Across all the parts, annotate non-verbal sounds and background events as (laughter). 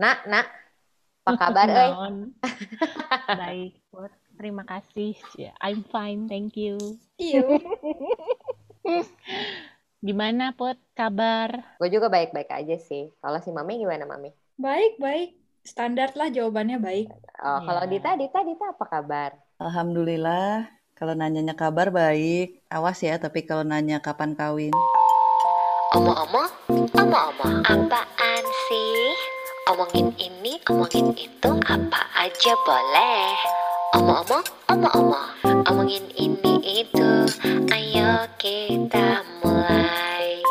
Nak, nak, apa (laughs) kabar? Naon? (laughs) Baik, Put. Terima kasih. Ya, I'm fine, thank you. Iya. (laughs) Gimana, Put? Kabar? Gue juga baik-baik aja sih. Kalau si Mami gimana, Mami? Baik, baik. Standar lah jawabannya baik. Oh, kalau Iya. Dita, Dita, Dita apa kabar? Alhamdulillah, kalau nanyanya kabar baik. Awas ya, tapi kalau nanya kapan kawin. Omong-omong, omong-omong, apaan sih? Omongin ini, omongin itu, apa aja boleh. Omong-omong, omong-omong, omongin ini itu, ayo kita mulai.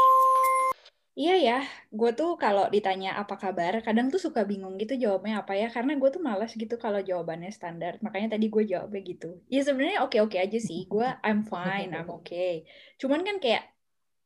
Iya ya, gue tuh kalau ditanya apa kabar, kadang tuh suka bingung gitu jawabnya apa ya, karena gue tuh malas gitu kalau jawabannya standar. Makanya tadi gue jawabnya gitu. Ya sebenarnya oke-oke aja sih, gue I'm fine, I'm (laughs) okay. Cuman kan kayak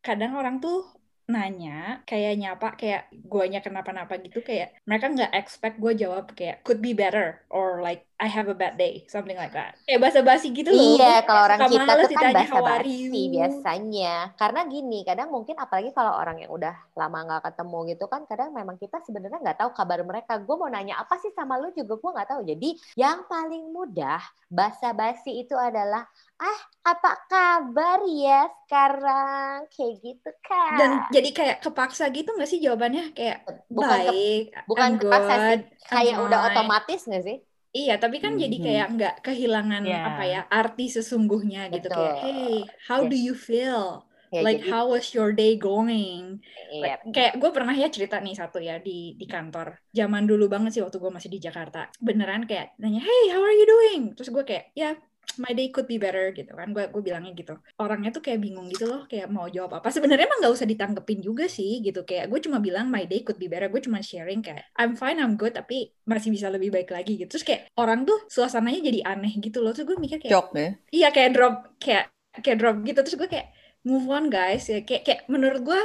kadang orang tuh nanya kayak nyapa kayak guanya kenapa-napa gitu kayak mereka nggak expect gue jawab kayak could be better or like I have a bad day something like that kayak basa-basi gitu loh Iya, kalau orang kita tuh kan ditanya, "How are basa-basi you?" biasanya. Karena gini, kadang mungkin apalagi kalau orang yang udah lama nggak ketemu gitu kan, kadang memang kita sebenarnya nggak tahu kabar mereka. Gue mau nanya apa sih sama lu juga gue nggak tahu. Jadi yang paling mudah basa-basi itu adalah, ah apa kabar ya sekarang? Kayak gitu kan. dan jadi kayak kepaksa gitu nggak sih jawabannya kayak bukan ke- baik bukan I'm kepaksa sih, good, kayak I'm udah fine." otomatis nggak sih? Iya, tapi kan jadi Mhm. kayak nggak kehilangan Iya. apa ya arti sesungguhnya gitu kayak, hey, how Iya. do you feel? Ya, Like jadi, how was your day going? iya. Like, kayak gue pernah ya cerita nih satu ya di di kantor. Zaman dulu banget sih waktu gue masih di Jakarta. Beneran kayak nanya, hey, how are you doing? Terus gue kayak, ya my day could be better gitu kan. Gue gue bilangnya gitu. Orangnya tuh kayak bingung gitu loh, kayak mau jawab apa. Sebenarnya emang nggak usah ditanggepin juga sih gitu. Kayak gue cuma bilang my day could be better. Gue cuma sharing kayak I'm fine, I'm good, tapi masih bisa lebih baik lagi gitu. Terus kayak orang tuh suasananya jadi aneh gitu loh. Terus gue mikir kayak Cok ya. Iya kayak drop kayak kayak drop gitu terus gue kayak move on guys ya kayak kayak menurut gue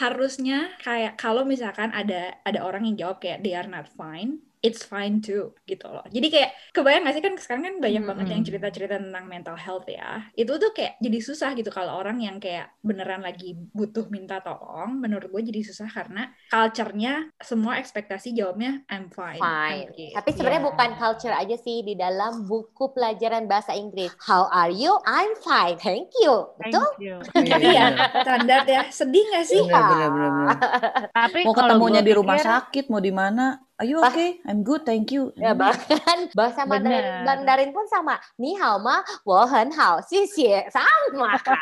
harusnya kayak kalau misalkan ada ada orang yang jawab kayak they are not fine it's fine too gitu loh jadi kayak kebayang gak sih kan sekarang kan banyak banget yang Mm-mm. cerita-cerita tentang mental health ya itu tuh kayak jadi susah gitu kalau orang yang kayak beneran lagi butuh minta tolong menurut gue jadi susah karena culture-nya semua ekspektasi jawabnya I'm fine Fine. I'm okay. Tapi sebenarnya Iya. bukan culture aja sih di dalam buku pelajaran bahasa Inggris. How are you? I'm fine. Thank you. Thank Betul? you. (laughs) Iya, standar ya sedih gak sih Bener, bener, bener, bener. Tapi Mau kalau ketemunya di rumah pikir, sakit, mau di mana? Are you Bah. okay? I'm good, thank you. Ya bahkan (laughs) bahasa Mandarin, Bener. Mandarin pun sama. Ni hao ma, wo hen hao, xie xie. Sama kan.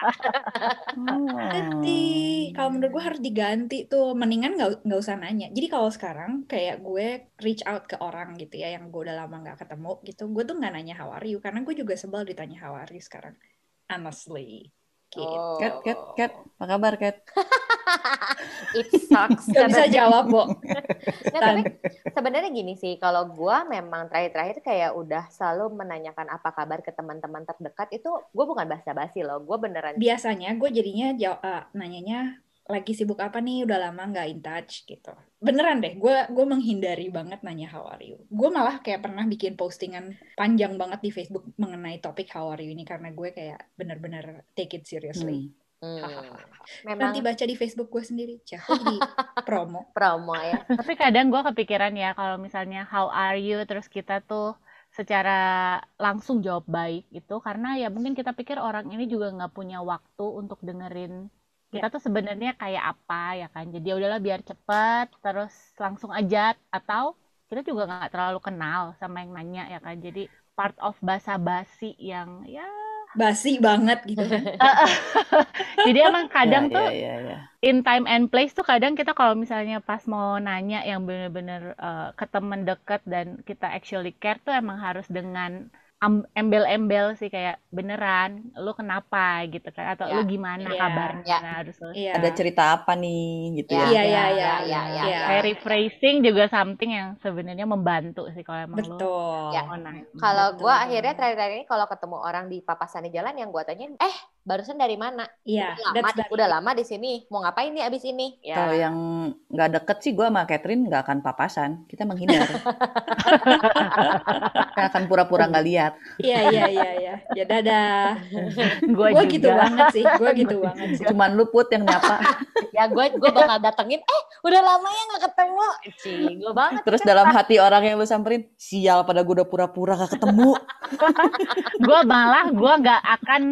Oh. Jadi kalau menurut gue harus diganti tuh mendingan nggak nggak usah nanya. Jadi kalau sekarang kayak gue reach out ke orang gitu ya yang gue udah lama nggak ketemu gitu, gue tuh nggak nanya how are you karena gue juga sebel ditanya how are you sekarang. Honestly. Gitu. Oh. Cat, cat, cat. Apa kabar, cat? (laughs) It sucks. Gak bisa jawab, Bo. Nah, tapi sebenarnya gini sih, kalau gua memang terakhir-terakhir kayak udah selalu menanyakan apa kabar ke teman-teman terdekat itu gue bukan basa-basi loh, gue beneran Biasanya gue jadinya jaw- eh, nanyanya lagi sibuk apa nih, udah lama nggak in touch gitu. Beneran deh, gue gue menghindari banget nanya how are you. Gue malah kayak pernah bikin postingan panjang banget di Facebook mengenai topik how are you ini karena gue kayak bener-bener take it seriously. Hmm. Hahaha. memang Nanti baca di Facebook gue sendiri, cah di (laughs) promo. promo ya. (laughs) tapi kadang gue kepikiran ya kalau misalnya how are you terus kita tuh secara langsung jawab baik itu karena ya mungkin kita pikir orang ini juga nggak punya waktu untuk dengerin kita tuh sebenarnya kayak apa ya kan? Jadi ya udahlah biar cepet terus langsung aja. Atau kita juga nggak terlalu kenal sama yang nanya ya kan? Jadi part of basa-basi yang ya Basi banget gitu kan. (laughs) jadi emang kadang Ya, tuh ya, ya, ya. in time and place tuh kadang kita kalau misalnya pas mau nanya yang bener-bener eh, ke temen deket dan kita actually care tuh emang harus dengan embel-embel sih kayak beneran lu kenapa gitu kan atau Ya, lu gimana iya, kabarnya ya. Nah, harus lu- Iya. Ada cerita apa nih, gitu Ya, ya? Iya, iya, ya, iya, ya, iya, ya, iya. ya. kayak rephrasing juga something yang sebenarnya membantu sih kalau emang lu Betul. Ya. mau nanya. Kalau banget. akhirnya terakhir-terakhir ini kalau ketemu orang di papasan di jalan yang gue tanyain, eh barusan dari mana? Iya, Udah lama, udah lama di sini. Mau ngapain nih abis ini? Ya. Kalau yang nggak deket sih, gue sama Catherine nggak akan papasan. Kita menghindar. (laughs) Kita akan pura-pura nggak lihat. Iya, iya, iya, iya. Ya dadah. (laughs) Gua Gue gitu banget sih, gue gitu banget sih. Cuman lu put yang nyapa. (laughs) ya gue gue bakal datengin eh udah lama ya nggak ketemu Cih, gue banget Terus kan. dalam hati orang yang lu samperin, sial pada gue udah pura-pura gak ketemu. gue malah gue nggak akan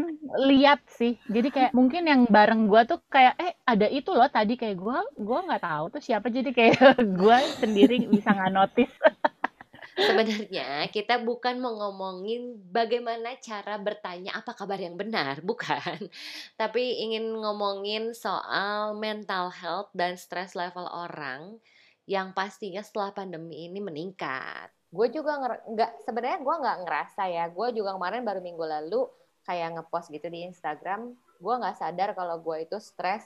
lihat sih jadi kayak mungkin yang bareng gue tuh kayak eh ada itu loh tadi kayak gue gue nggak tahu tuh siapa jadi kayak (laughs) gue sendiri bisa nggak notice Sebenarnya kita bukan mau ngomongin bagaimana cara bertanya apa kabar yang benar, (laughs) bukan. Tapi ingin ngomongin soal mental health dan stress level orang yang pastinya setelah pandemi ini meningkat. Gue juga nggak sebenarnya gue nggak ngerasa ya. Gue juga kemarin baru minggu lalu kayak ngepost gitu di Instagram. Gue nggak sadar kalau gue itu stres.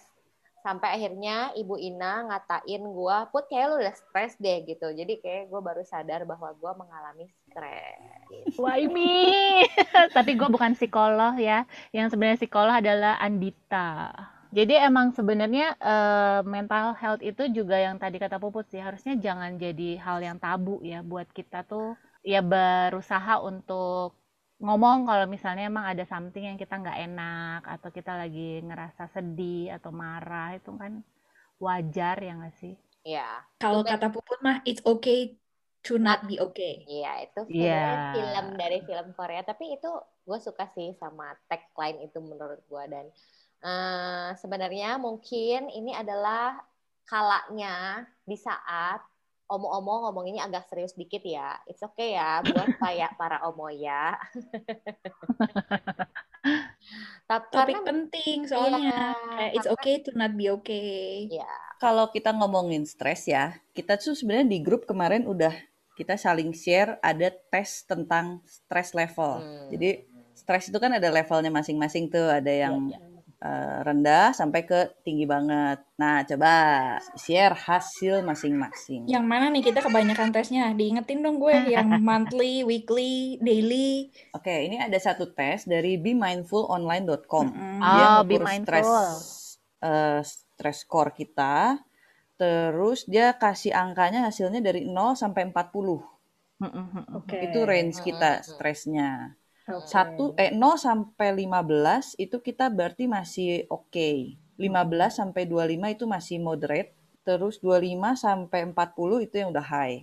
Sampai akhirnya ibu Ina ngatain gue put kayak lu udah stres deh gitu. Jadi kayak gue baru sadar bahwa gue mengalami stres. Why me (laughs) tapi gue bukan psikolog ya. Yang sebenarnya psikolog adalah Andita. Jadi emang sebenarnya eh, mental health itu juga yang tadi kata Puput sih. Harusnya jangan jadi hal yang tabu ya buat kita tuh. Ya berusaha untuk ngomong kalau misalnya emang ada something yang kita nggak enak atau kita lagi ngerasa sedih atau marah itu kan wajar ya nggak sih? ya Kalau Betul. kata Puput mah, it's okay to not be okay. iya itu Iya. sebenarnya film dari film Korea tapi itu gue suka sih sama tagline itu menurut gue dan eh, sebenarnya mungkin ini adalah kalanya di saat omong-omong ngomonginnya agak serius dikit ya. It's okay ya buat (laughs) kayak para omo ya. (laughs) Tapi Topik karena penting soalnya. Iya, Kayak it's okay to not be okay. ya Kalau kita ngomongin stres ya, kita tuh sebenarnya di grup kemarin udah kita saling share ada tes tentang stress level. Hmm. Jadi stres itu kan ada levelnya masing-masing tuh, ada yang Iya, eh, rendah sampai ke tinggi banget. Nah, coba share hasil masing-masing. Yang mana nih kita kebanyakan tesnya? Diingetin dong gue (laughs) yang monthly, weekly, daily. Oke, ini ada satu tes dari BeMindfulOnline.com. Mm-mm. Dia Oh, Be stres Mindful. eh, stres score kita. Terus dia kasih angkanya hasilnya dari 0 sampai 40. Oke. Itu range kita stresnya. Satu eh 0 sampai 15 itu kita berarti masih oke. 15 sampai 25 itu masih moderate. Terus 25 sampai 40 itu yang udah high.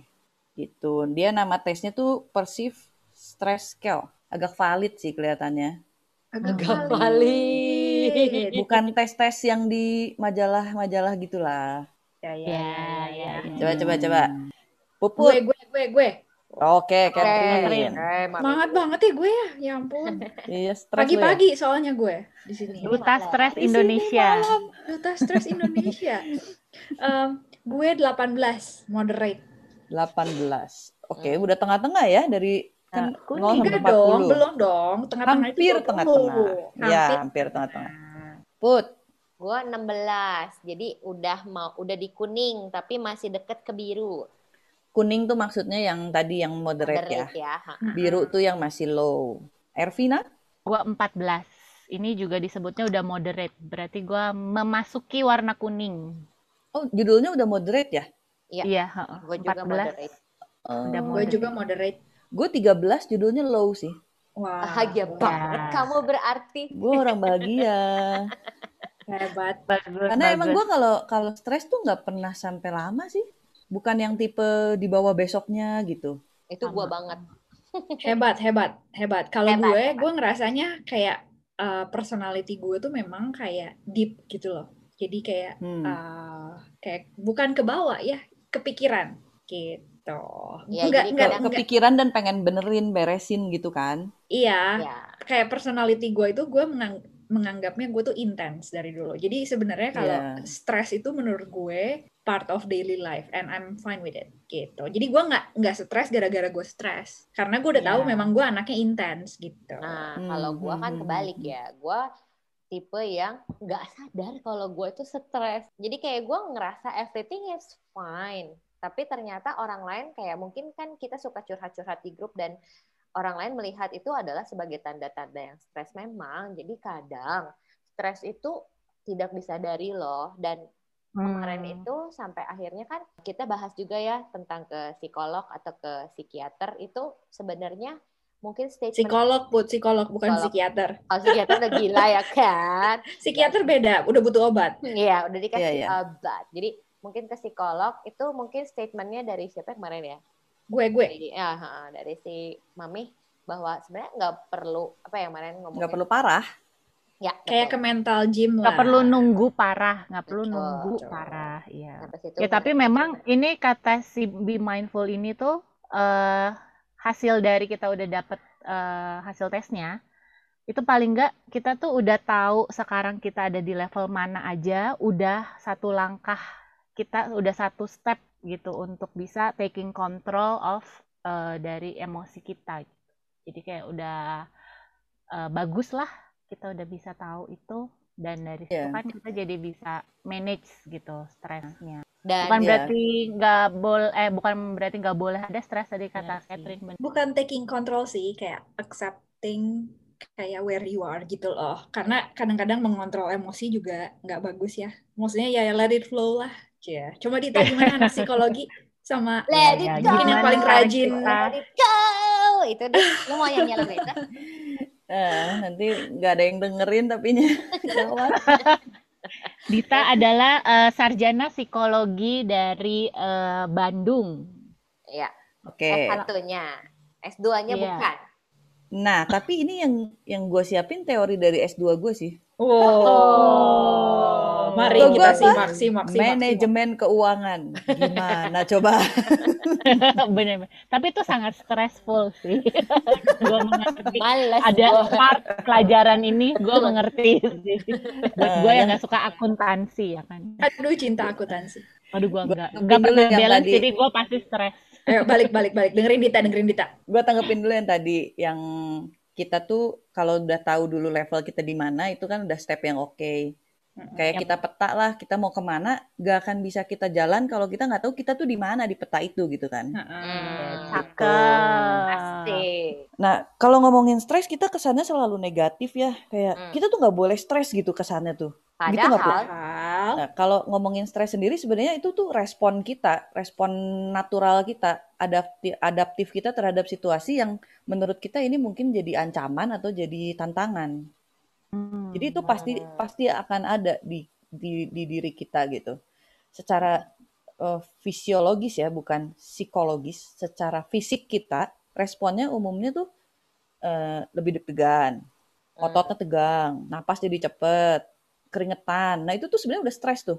Gitu. Dia nama tesnya tuh Perceive Stress Scale. Agak valid sih kelihatannya. Agak Agak valid. valid. (laughs) Bukan tes-tes yang di majalah-majalah gitulah. Ya, ya, Ya, ya, ya, ya. Coba coba coba. Gue, Puput. gue, gue, gue. Oke, Oke, Catherine. eh. Semangat banget ya gue ya. Ya ampun. (laughs) Iya, ya. Pagi-pagi soalnya gue di sini. Duta. Stres Indonesia. malam. Duta Stres Indonesia. (laughs) Em, gue 18, moderate. 18. Oke, Hmm. udah tengah-tengah ya dari kan Nah, kuning. 0 sampai Enggak dong, 40. belum dong. Tengah-tengah itu Hampir 20. tengah-tengah. Ya, Hampir hampir tengah-tengah. Put, Gue 16, jadi udah mau udah di kuning tapi masih deket ke biru. Kuning tuh maksudnya yang tadi yang moderate, ya. Moderate ya. ha. Biru tuh yang masih low. Ervina? Gua 14. Ini juga disebutnya udah moderate. Berarti gua memasuki warna kuning. Oh, judulnya udah moderate ya? Iya. Iya, heeh. Gue juga 14. moderate. Udah Oh, Gue juga moderate. gue 13 judulnya low sih. Wah, Bahagia banget kamu berarti. Gue orang bahagia. hebat. Bagus, Karena emang bagus. gue kalau kalau stres tuh nggak pernah sampai lama sih. Bukan yang tipe dibawa besoknya gitu. Itu gue banget. (laughs) Hebat, hebat, hebat. Kalau gue, hebat. gue ngerasanya kayak uh, personality gue tuh memang kayak deep gitu loh. Jadi kayak Hmm. uh, kayak bukan ke bawah ya, kepikiran gitu. Ya, enggak, jadi enggak. Kepikiran dan pengen benerin, beresin gitu kan. Iya, Ya. kayak personality gue itu gue mengang- menganggapnya gue tuh intens dari dulu. Jadi sebenarnya kalau Iya. stres itu menurut gue part of daily life and I'm fine with it gitu. Jadi gue nggak nggak stres gara-gara gue stres karena gue udah tahu Iya. memang gue anaknya intens gitu. Nah, Hmm, kalau gue kan hmm, kebalik hmm. ya. Gue tipe yang nggak sadar kalau gue itu stres. Jadi kayak gue ngerasa everything is fine. Tapi ternyata orang lain kayak mungkin kan kita suka curhat-curhat di grup dan orang lain melihat itu adalah sebagai tanda-tanda yang stres memang. Jadi kadang stres itu tidak disadari loh dan kemarin Hmm. itu sampai akhirnya kan kita bahas juga ya tentang ke psikolog atau ke psikiater itu sebenarnya mungkin statement Psikolog, Put, psikolog bukan Psikolog. psikiater. kalau psikiater udah gila ya kan (laughs) Psikiater beda, udah butuh obat. Iya, udah dikasih Iya, iya. obat. Jadi mungkin ke psikolog itu mungkin statementnya dari siapa kemarin ya? Gue gue. Dari, ya, ha, dari si Mami bahwa sebenarnya nggak perlu apa ya kemarin ngomongin Nggak perlu parah. ya Kayak ke betul. mental gym lah. nggak perlu nunggu parah nggak perlu Betul. nunggu Betul. parah iya situ ya tapi memang ini kata si be mindful ini tuh eh hasil dari kita udah dapet eh, hasil tesnya itu paling nggak kita tuh udah tahu sekarang kita ada di level mana aja udah satu langkah kita udah satu step gitu untuk bisa taking control of eh, dari emosi kita jadi kayak udah eh, bagus lah kita udah bisa tahu itu dan dari situ Iya. kan kita jadi bisa manage gitu stresnya dan bukan Iya. berarti nggak boleh eh bukan berarti nggak boleh ada stres tadi kata sih. Catherine bener. Bukan taking control sih, kayak accepting kayak where you are gitu loh. Karena kadang-kadang mengontrol emosi juga nggak bagus ya. Maksudnya ya let it flow lah. Ya. Coba Dita (laughs) gimana anak psikologi sama let Ya, it ya, go. mungkin yang paling rajin. kita- Let it go. Itu deh. Lu mau nyanyi lagu itu? (laughs) Eh, nanti nggak ada yang dengerin tapi. (laughs) Dita adalah eh, sarjana psikologi dari eh, Bandung Iya. Oke. S1-nya. S2-nya Iya. bukan. Nah, tapi ini yang yang gue siapin teori dari S2 gue sih. Wow. Mari Logo kita apa? simak, simak, simak. simak. Manajemen keuangan. Gimana coba? (laughs) bener tapi itu sangat stressful sih (laughs) gue mengerti Males. ada gua. part pelajaran ini gue (laughs) mengerti sih buat gue yang nggak suka akuntansi ya kan Aduh, cinta akuntansi. Aduh gue Gua enggak enggak pernah yang balance tadi. jadi gue pasti stres Ayo, balik, balik, balik. Dengerin Dita, dengerin Dita. gue tanggepin dulu yang tadi yang kita tuh kalau udah tahu dulu level kita di mana itu kan udah step yang oke. Kayak Yap. kita peta lah kita mau ke mana gak akan bisa kita jalan kalau kita nggak tahu kita tuh di mana di peta itu gitu kan. Hmm, cakep. nah kalau ngomongin stres kita kesannya selalu negatif ya. Kayak Hmm. kita tuh nggak boleh stres gitu kesannya tuh Gitu nggak, Bu? Padahal Hal. Nah, kalau ngomongin stres sendiri sebenarnya itu tuh respon kita, respon natural kita, adaptif, adaptif kita terhadap situasi yang menurut kita ini mungkin jadi ancaman atau jadi tantangan. Hmm. Jadi itu pasti Hmm. pasti akan ada di di, di diri kita gitu. Secara eh, fisiologis ya, bukan psikologis. Secara fisik kita responnya umumnya tuh eh, lebih deg-degan, Hmm. ototnya tegang, napas jadi cepet, keringetan. Nah itu tuh sebenarnya udah stres tuh.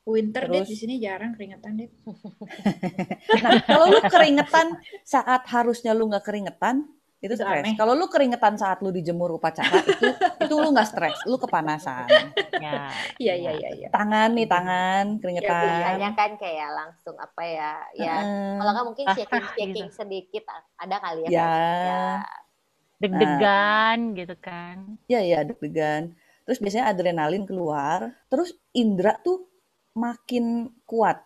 Winter deh Terus- di sini jarang keringetan deh. (laughs) Nah kalau lu keringetan saat harusnya lu nggak keringetan itu Itu stres. Kalau lu keringetan saat lu dijemur upacara itu itu lu nggak stres, lu kepanasan. (laughs) ya Iya, iya, iya, iya. Tangan nih tangan Iya, keringetan. biasanya kan kayak langsung apa ya? Ya, Heeh. kalau nggak mungkin Ah, (laughs) shaking gitu. shaking sedikit ada kali ya. Ya. Kak? ya. deg-degan gitu kan Ya ya deg-degan. Terus biasanya adrenalin keluar, terus indera tuh makin kuat.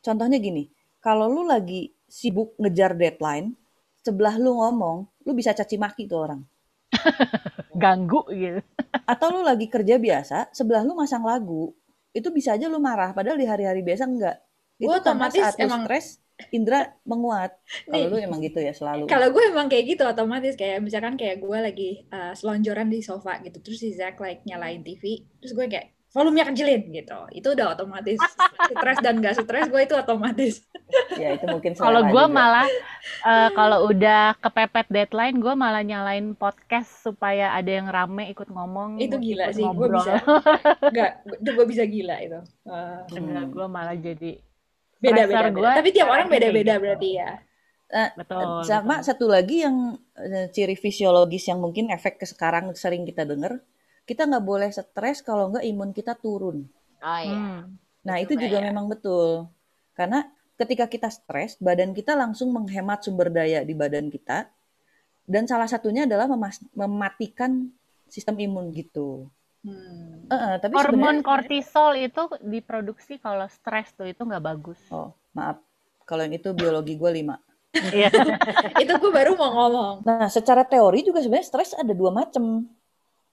Contohnya gini, kalau lu lagi sibuk ngejar deadline, sebelah lu ngomong, lu bisa caci maki tuh orang. (laughs) ganggu gitu Atau lu lagi kerja biasa, sebelah lu masang lagu, itu bisa aja lu marah, padahal di hari-hari biasa enggak. Karena otomatis saat emang- stres, indera menguat. (laughs) Kalau lu emang gitu ya selalu. Kalau gue emang kayak gitu otomatis kayak misalkan kayak gue lagi uh, selonjoran di sofa gitu terus si Zack like nyalain TV terus gue kayak volumenya kecilin gitu itu udah otomatis (laughs) stres dan gak stres gue itu otomatis (laughs) Ya itu mungkin kalau gue juga. malah eh, kalau udah kepepet deadline gue malah nyalain podcast supaya ada yang rame ikut ngomong itu gila ikut sih gue bisa itu gue bisa gila itu Uh, Hmm. gue malah jadi beda beda, gua tapi tiap orang beda beda gitu. berarti ya betul Sama betul. satu lagi yang eh, ciri fisiologis yang mungkin efek ke sekarang sering kita dengar, kita nggak boleh stres kalau nggak imun kita turun. Oh iya. Hmm. Nah Betul itu juga ya? memang betul, karena ketika kita stres, badan kita langsung menghemat sumber daya di badan kita, dan salah satunya adalah mematikan sistem imun gitu. Hmm. Eh, eh, tapi hormon sebenarnya, kortisol itu diproduksi kalau stres tuh itu nggak bagus oh maaf, kalau yang itu biologi gue lima. Iya. (laughs) itu gue baru mau ngomong Nah, secara teori juga sebenarnya stres ada dua macam.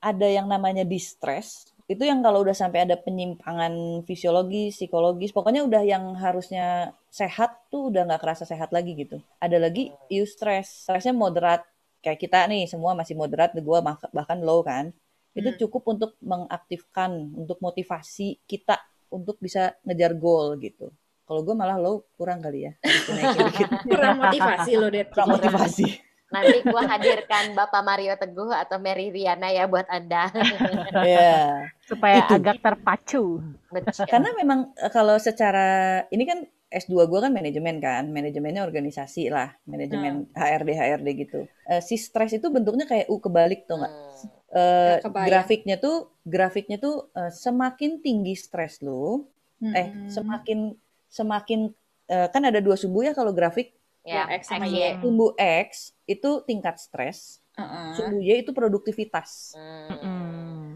Ada yang namanya distress, itu yang kalau udah sampai ada penyimpangan fisiologis, psikologis, pokoknya udah yang harusnya sehat tuh udah nggak kerasa sehat lagi gitu. Ada lagi eustress, stresnya moderat, kayak kita nih semua masih moderat, gue bahkan low kan, itu Hmm. cukup untuk mengaktifkan, untuk motivasi kita untuk bisa ngejar goal gitu. Kalau gue malah low kurang kali ya, dikit. (laughs) Kurang motivasi lo, Det. kurang motivasi. Nanti gue hadirkan Bapak Mario Teguh atau Mary Riana ya buat Anda. (laughs) Iya. supaya Itu. agak terpacu. Betul. Karena memang eh, kalau secara ini kan S2 gue kan manajemen kan, manajemennya organisasi lah, manajemen HRD HRD gitu. Eh, si stres itu bentuknya kayak U kebalik tuh nggak? Hmm. Eh, kebayang. grafiknya tuh grafiknya tuh eh, semakin tinggi stres lu, eh Mm-mm. semakin semakin eh, kan ada dua sumbu ya kalau grafik Ya, X sama X, Y. Y. sumbu X itu tingkat stres, Heeh. sumbu Y itu produktivitas. Hmm. Mm.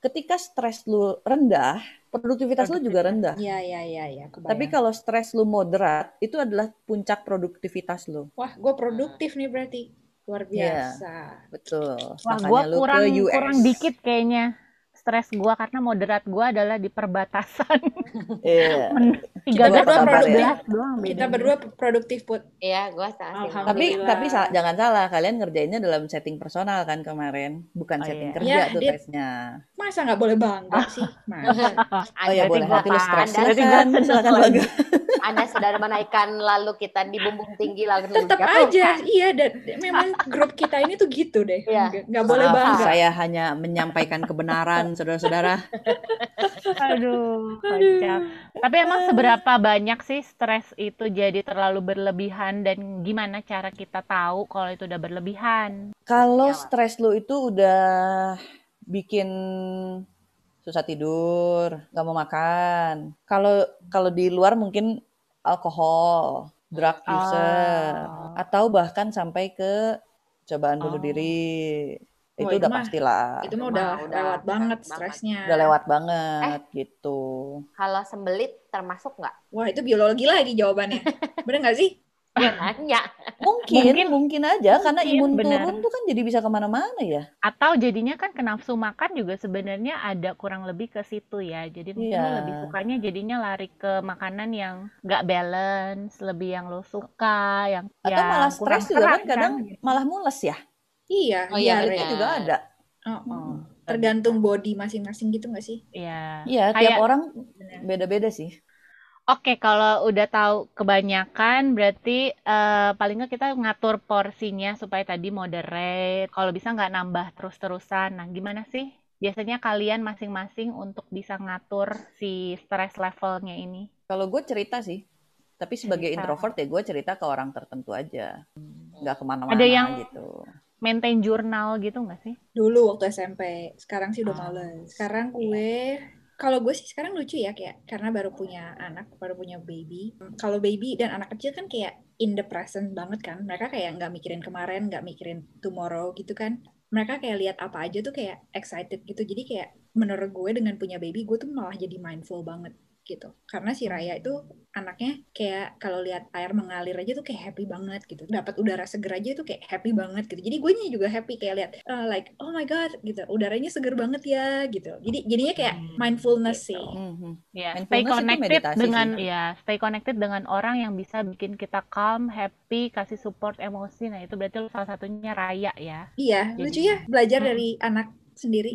Ketika stres lu rendah, produktivitas lu juga rendah. Iya, iya, iya, iya, kebayang. Tapi kalau stres lu moderat, itu adalah puncak produktivitas lu. Wah, gue produktif nih berarti. Luar Iya. biasa. Betul. Wah, Makanya gue lu kurang ke US. kurang dikit kayaknya stres gue karena moderat gue adalah di perbatasan Iya. (laughs) tiga berdua belas doang Kita berdua produktif, Put. Iya, gue. Tapi tapi sa- jangan salah, kalian ngerjainnya dalam setting personal kan kemarin, bukan Oh, setting iya. kerja Iya, tuh tesnya. Masa nggak boleh bangga sih? Masa? (laughs) Oh ya boleh, nanti lu kan, stres. Silakan, silakan bangga. Anda sudah menaikkan lalu kita di bumbung tinggi lalu Tetap jatuhkan. aja, iya. Dan memang grup kita ini tuh gitu deh. Iya. Nggak- Nggak boleh Maaf, bangga. saya hanya menyampaikan kebenaran, saudara-saudara. Aduh, kocak. Tapi emang seberapa banyak sih stres itu jadi terlalu berlebihan dan gimana cara kita tahu kalau itu udah berlebihan? Kalau Iya, stres lu itu udah bikin susah tidur, nggak mau makan. Kalau kalau di luar mungkin alkohol, drug user, Oh. atau bahkan sampai ke cobaan bunuh Oh. diri. Oh, Itu itu udah mah- pastilah. Itu mah udah udah lewat banget stresnya. Udah lewat banget gitu. Kalau sembelit termasuk nggak? Wah, itu biologi lagi jawabannya. (laughs) Bener nggak sih? Gue nanya. Mungkin, Mungkin- mungkin, aja karena mungkin, imun benar. turun tuh kan jadi bisa ke mana-mana ya. Atau jadinya kan ke nafsu makan juga sebenarnya ada kurang lebih ke situ ya. Jadi mungkin Iya. lebih sukanya jadinya lari ke makanan yang nggak balance, lebih yang lo suka, yang Atau yang malah stres juga kan serat kadang gitu. malah mules ya. Iya, Oh, iya. iya, Itu benar. juga ada. Oh, oh. Tergantung body masing-masing gitu nggak sih? Iya. Iya, Kayak- tiap orang beda-beda sih. Oke, kalau udah tahu kebanyakan berarti eh, paling nggak kita ngatur porsinya supaya tadi moderate. Kalau bisa nggak nambah terus-terusan. Nah, gimana sih? Biasanya kalian masing-masing untuk bisa ngatur si stress levelnya ini. Kalau gue cerita sih, tapi sebagai Cerita. introvert ya gue cerita ke orang tertentu aja, nggak ke mana-mana Ada yang- gitu. Maintain jurnal gitu nggak sih? Dulu waktu SMP, sekarang sih udah Ah, males. Sekarang gue, kalau gue sih sekarang lucu ya kayak karena baru punya anak, baru punya baby. Kalau baby dan anak kecil kan kayak in the present banget kan. Mereka kayak nggak mikirin kemarin, nggak mikirin tomorrow gitu kan. Mereka kayak lihat apa aja tuh kayak excited gitu. Jadi kayak menurut gue dengan punya baby, gue tuh malah jadi mindful banget gitu. Karena si Raya itu anaknya kayak kalau lihat air mengalir aja tuh kayak happy banget gitu. Dapat udara seger aja tuh kayak happy banget gitu. Jadi gue juga happy kayak lihat uh, like oh my god gitu. Udaranya seger banget ya gitu. Jadi jadinya kayak Hmm, mindfulness gitu. sih. Mhm. Ya, Mindfulness stay connected meditasi dengan sih. ya, stay connected dengan orang yang bisa bikin kita calm, happy, kasih support emosi. Nah, itu berarti salah satunya Raya ya. Iya, Jadi- lucu ya belajar Hmm. dari anak sendiri.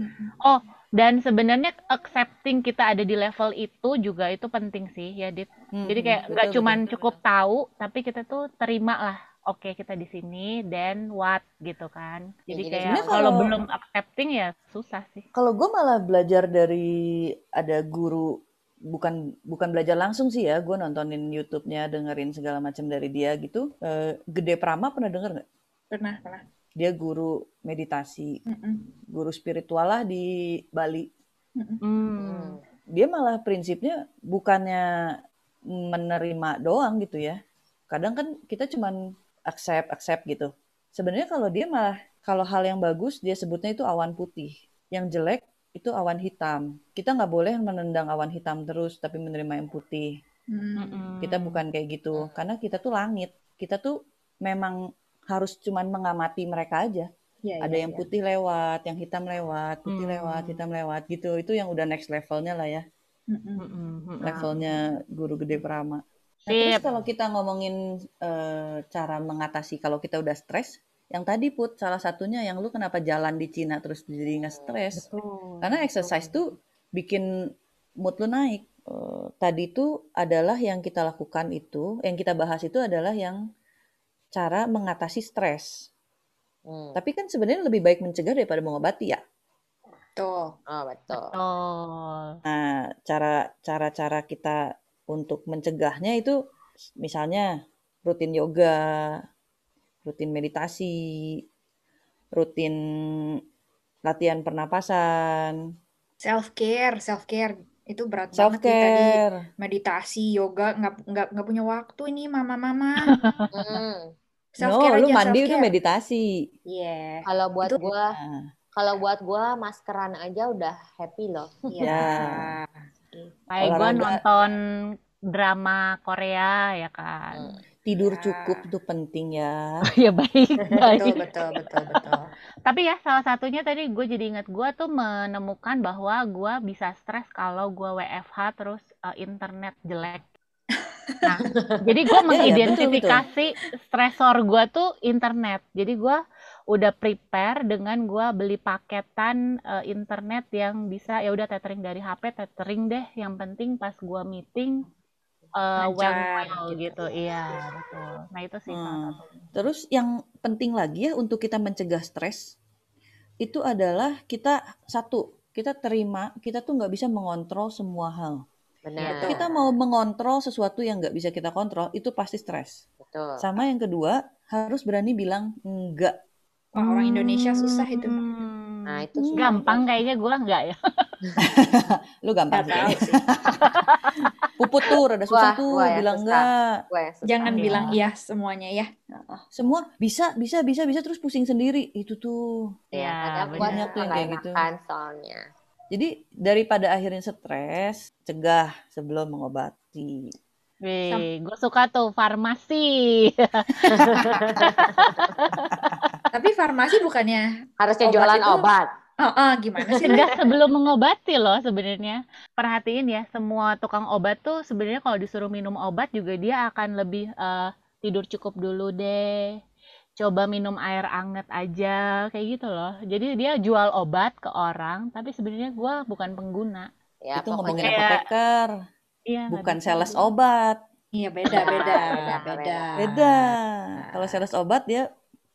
Dan sebenarnya accepting kita ada di level itu juga itu penting sih ya, Dit. Mhm, Jadi kayak nggak betul, cuman betul. cukup tahu, tapi kita tuh terima lah. Oke, kita di sini, then what gitu kan. Ya, Jadi jadi kayak kalau- belum accepting ya susah sih. Kalau gue malah belajar dari ada guru bukan bukan belajar langsung sih ya, gue nontonin YouTube-nya, dengerin segala macam dari dia gitu. Eh, Gede Prama pernah denger nggak? Pernah, pernah. Dia guru meditasi, Mm-mm. guru spiritual lah di Bali. Hmm. Dia malah prinsipnya bukannya menerima doang gitu ya. Kadang kan kita cuman accept accept gitu. Sebenarnya kalau dia malah kalau hal yang bagus dia sebutnya itu awan putih, yang jelek itu awan hitam. Kita nggak boleh menendang awan hitam terus, tapi menerima yang putih. Mm. Mm-mm. Kita bukan kayak gitu, karena kita tuh langit. Kita tuh memang harus cuman mengamati mereka aja. Iya, Ada iya, yang iya. putih lewat, yang hitam lewat, putih Hmm. lewat, hitam lewat gitu. Itu yang udah next levelnya lah ya, Mm-mm. Mm-mm. Mm-mm. levelnya guru gede Prama. Nah, terus Sip. kalau kita ngomongin eh, cara mengatasi kalau kita udah stres, yang tadi put salah satunya yang lu kenapa jalan di Cina terus jadi nggak stres Betul. karena exercise tuh bikin mood lu naik Eh, tadi tuh adalah yang kita lakukan itu yang kita bahas itu adalah yang cara mengatasi stres Hmm. tapi kan sebenarnya lebih baik mencegah daripada mengobati ya Tuh. Oh, betul. Betul. Nah, cara cara-cara kita untuk mencegahnya itu misalnya rutin yoga, rutin meditasi, rutin latihan pernapasan, Self care, self care itu berat self banget sih tadi. care. Meditasi, yoga nggak nggak nggak punya waktu ini mama-mama. (laughs) Hmm. Self No, care lu aja, mandi self itu care. meditasi. Iya. Kalau buat Itu- gua, Nah, kalau buat gua maskeran aja udah happy loh. Iya. Ya. Kayak gue nonton drama Korea ya kan. Hmm. tidur Ya. cukup itu penting ya. ya baik, (laughs) Betul, baik. betul, betul, betul. Tapi ya salah satunya tadi gue jadi ingat gue tuh menemukan bahwa gue bisa stres kalau gue WFH terus eh, internet jelek. Nah, (laughs) jadi gue Iya, iya, betul, mengidentifikasi stresor gue tuh internet. Jadi gue udah prepare dengan gue beli paketan eh, internet yang bisa ya udah tethering dari HP, tethering deh. Yang penting pas gue meeting eh, well Lancar, well gitu. gitu. Iya, betul. Nah, itu sih salah Hmm. satunya. Terus yang penting lagi ya untuk kita mencegah stres itu adalah kita satu kita terima kita tuh nggak bisa mengontrol semua hal. Benar. Kita mau mengontrol sesuatu yang nggak bisa kita kontrol itu pasti stres. Betul. Sama yang kedua harus berani bilang enggak. Wah, orang Indonesia susah itu. Hmm. Nah, itu Hmm. susah. Gampang kayaknya gue enggak ya. (laughs) (laughs) Lu gampang sih. (laughs) Puput tuh rada susah Wah, tuh gua ya bilang enggak. Susah. Jangan Iya. bilang iya semuanya ya. Semua bisa bisa bisa bisa terus pusing sendiri itu tuh. Ya, Iya, gua banyak tuh yang kayak gitu. soalnya. Jadi daripada akhirnya stres, cegah sebelum mengobati. Wih, gue suka tuh farmasi. (laughs) Tapi farmasi bukannya Harusnya Obat jualan itu- obat. Oh, oh, gimana sih? Cegah sebelum mengobati loh sebenarnya. Perhatiin ya, semua tukang obat tuh sebenarnya kalau disuruh minum obat juga dia akan lebih eh, tidur cukup dulu deh. Coba minum air anget aja, kayak gitu loh. Jadi dia jual obat ke orang, tapi sebenarnya gua bukan pengguna. Ya, itu ngomongin kayak- apoteker, Iya, nggak bukan sales obat. Iya, beda, beda, Beda, beda. Beda. Kalau sales obat dia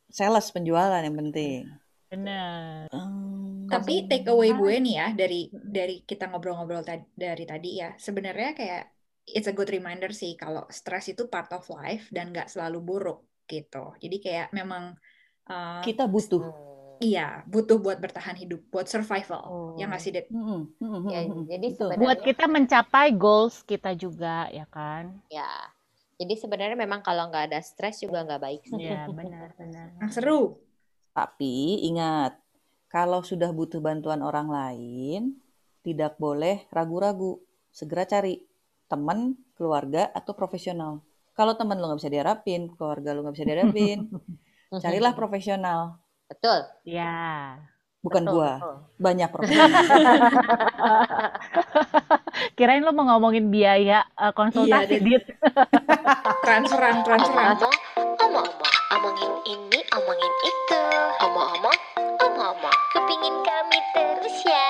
sales penjualan yang penting. Bener. Hmm, Tapi take away gue nih ya dari dari kita ngobrol-ngobrol tadi dari tadi ya, sebenarnya kayak it's a good reminder sih kalau stres itu part of life dan nggak selalu buruk gitu. Jadi kayak memang uh, kita butuh. Hmm. iya butuh buat bertahan hidup, buat survival. Oh. Ya nggak sih, Det? Mm-mm, mm-mm, Ya, jadi sebenarnya- Buat kita mencapai goals kita juga, ya kan? Ya. Jadi sebenarnya memang kalau nggak ada stres juga nggak baik sih. Iya, (laughs) benar, benar. Nah, seru. Tapi ingat, kalau sudah butuh bantuan orang lain, tidak boleh ragu-ragu. Segera cari teman, keluarga, atau profesional. Kalau teman lo nggak bisa diharapin, keluarga lo nggak bisa diharapin, (laughs) carilah profesional. Betul. Ya. Bukan betul, gua, betul. banyak profesional. (laughs) Kirain lo mau ngomongin biaya eh, konsultasi, Iya, Dit. (laughs) Transferan, transferan. mi pelucia.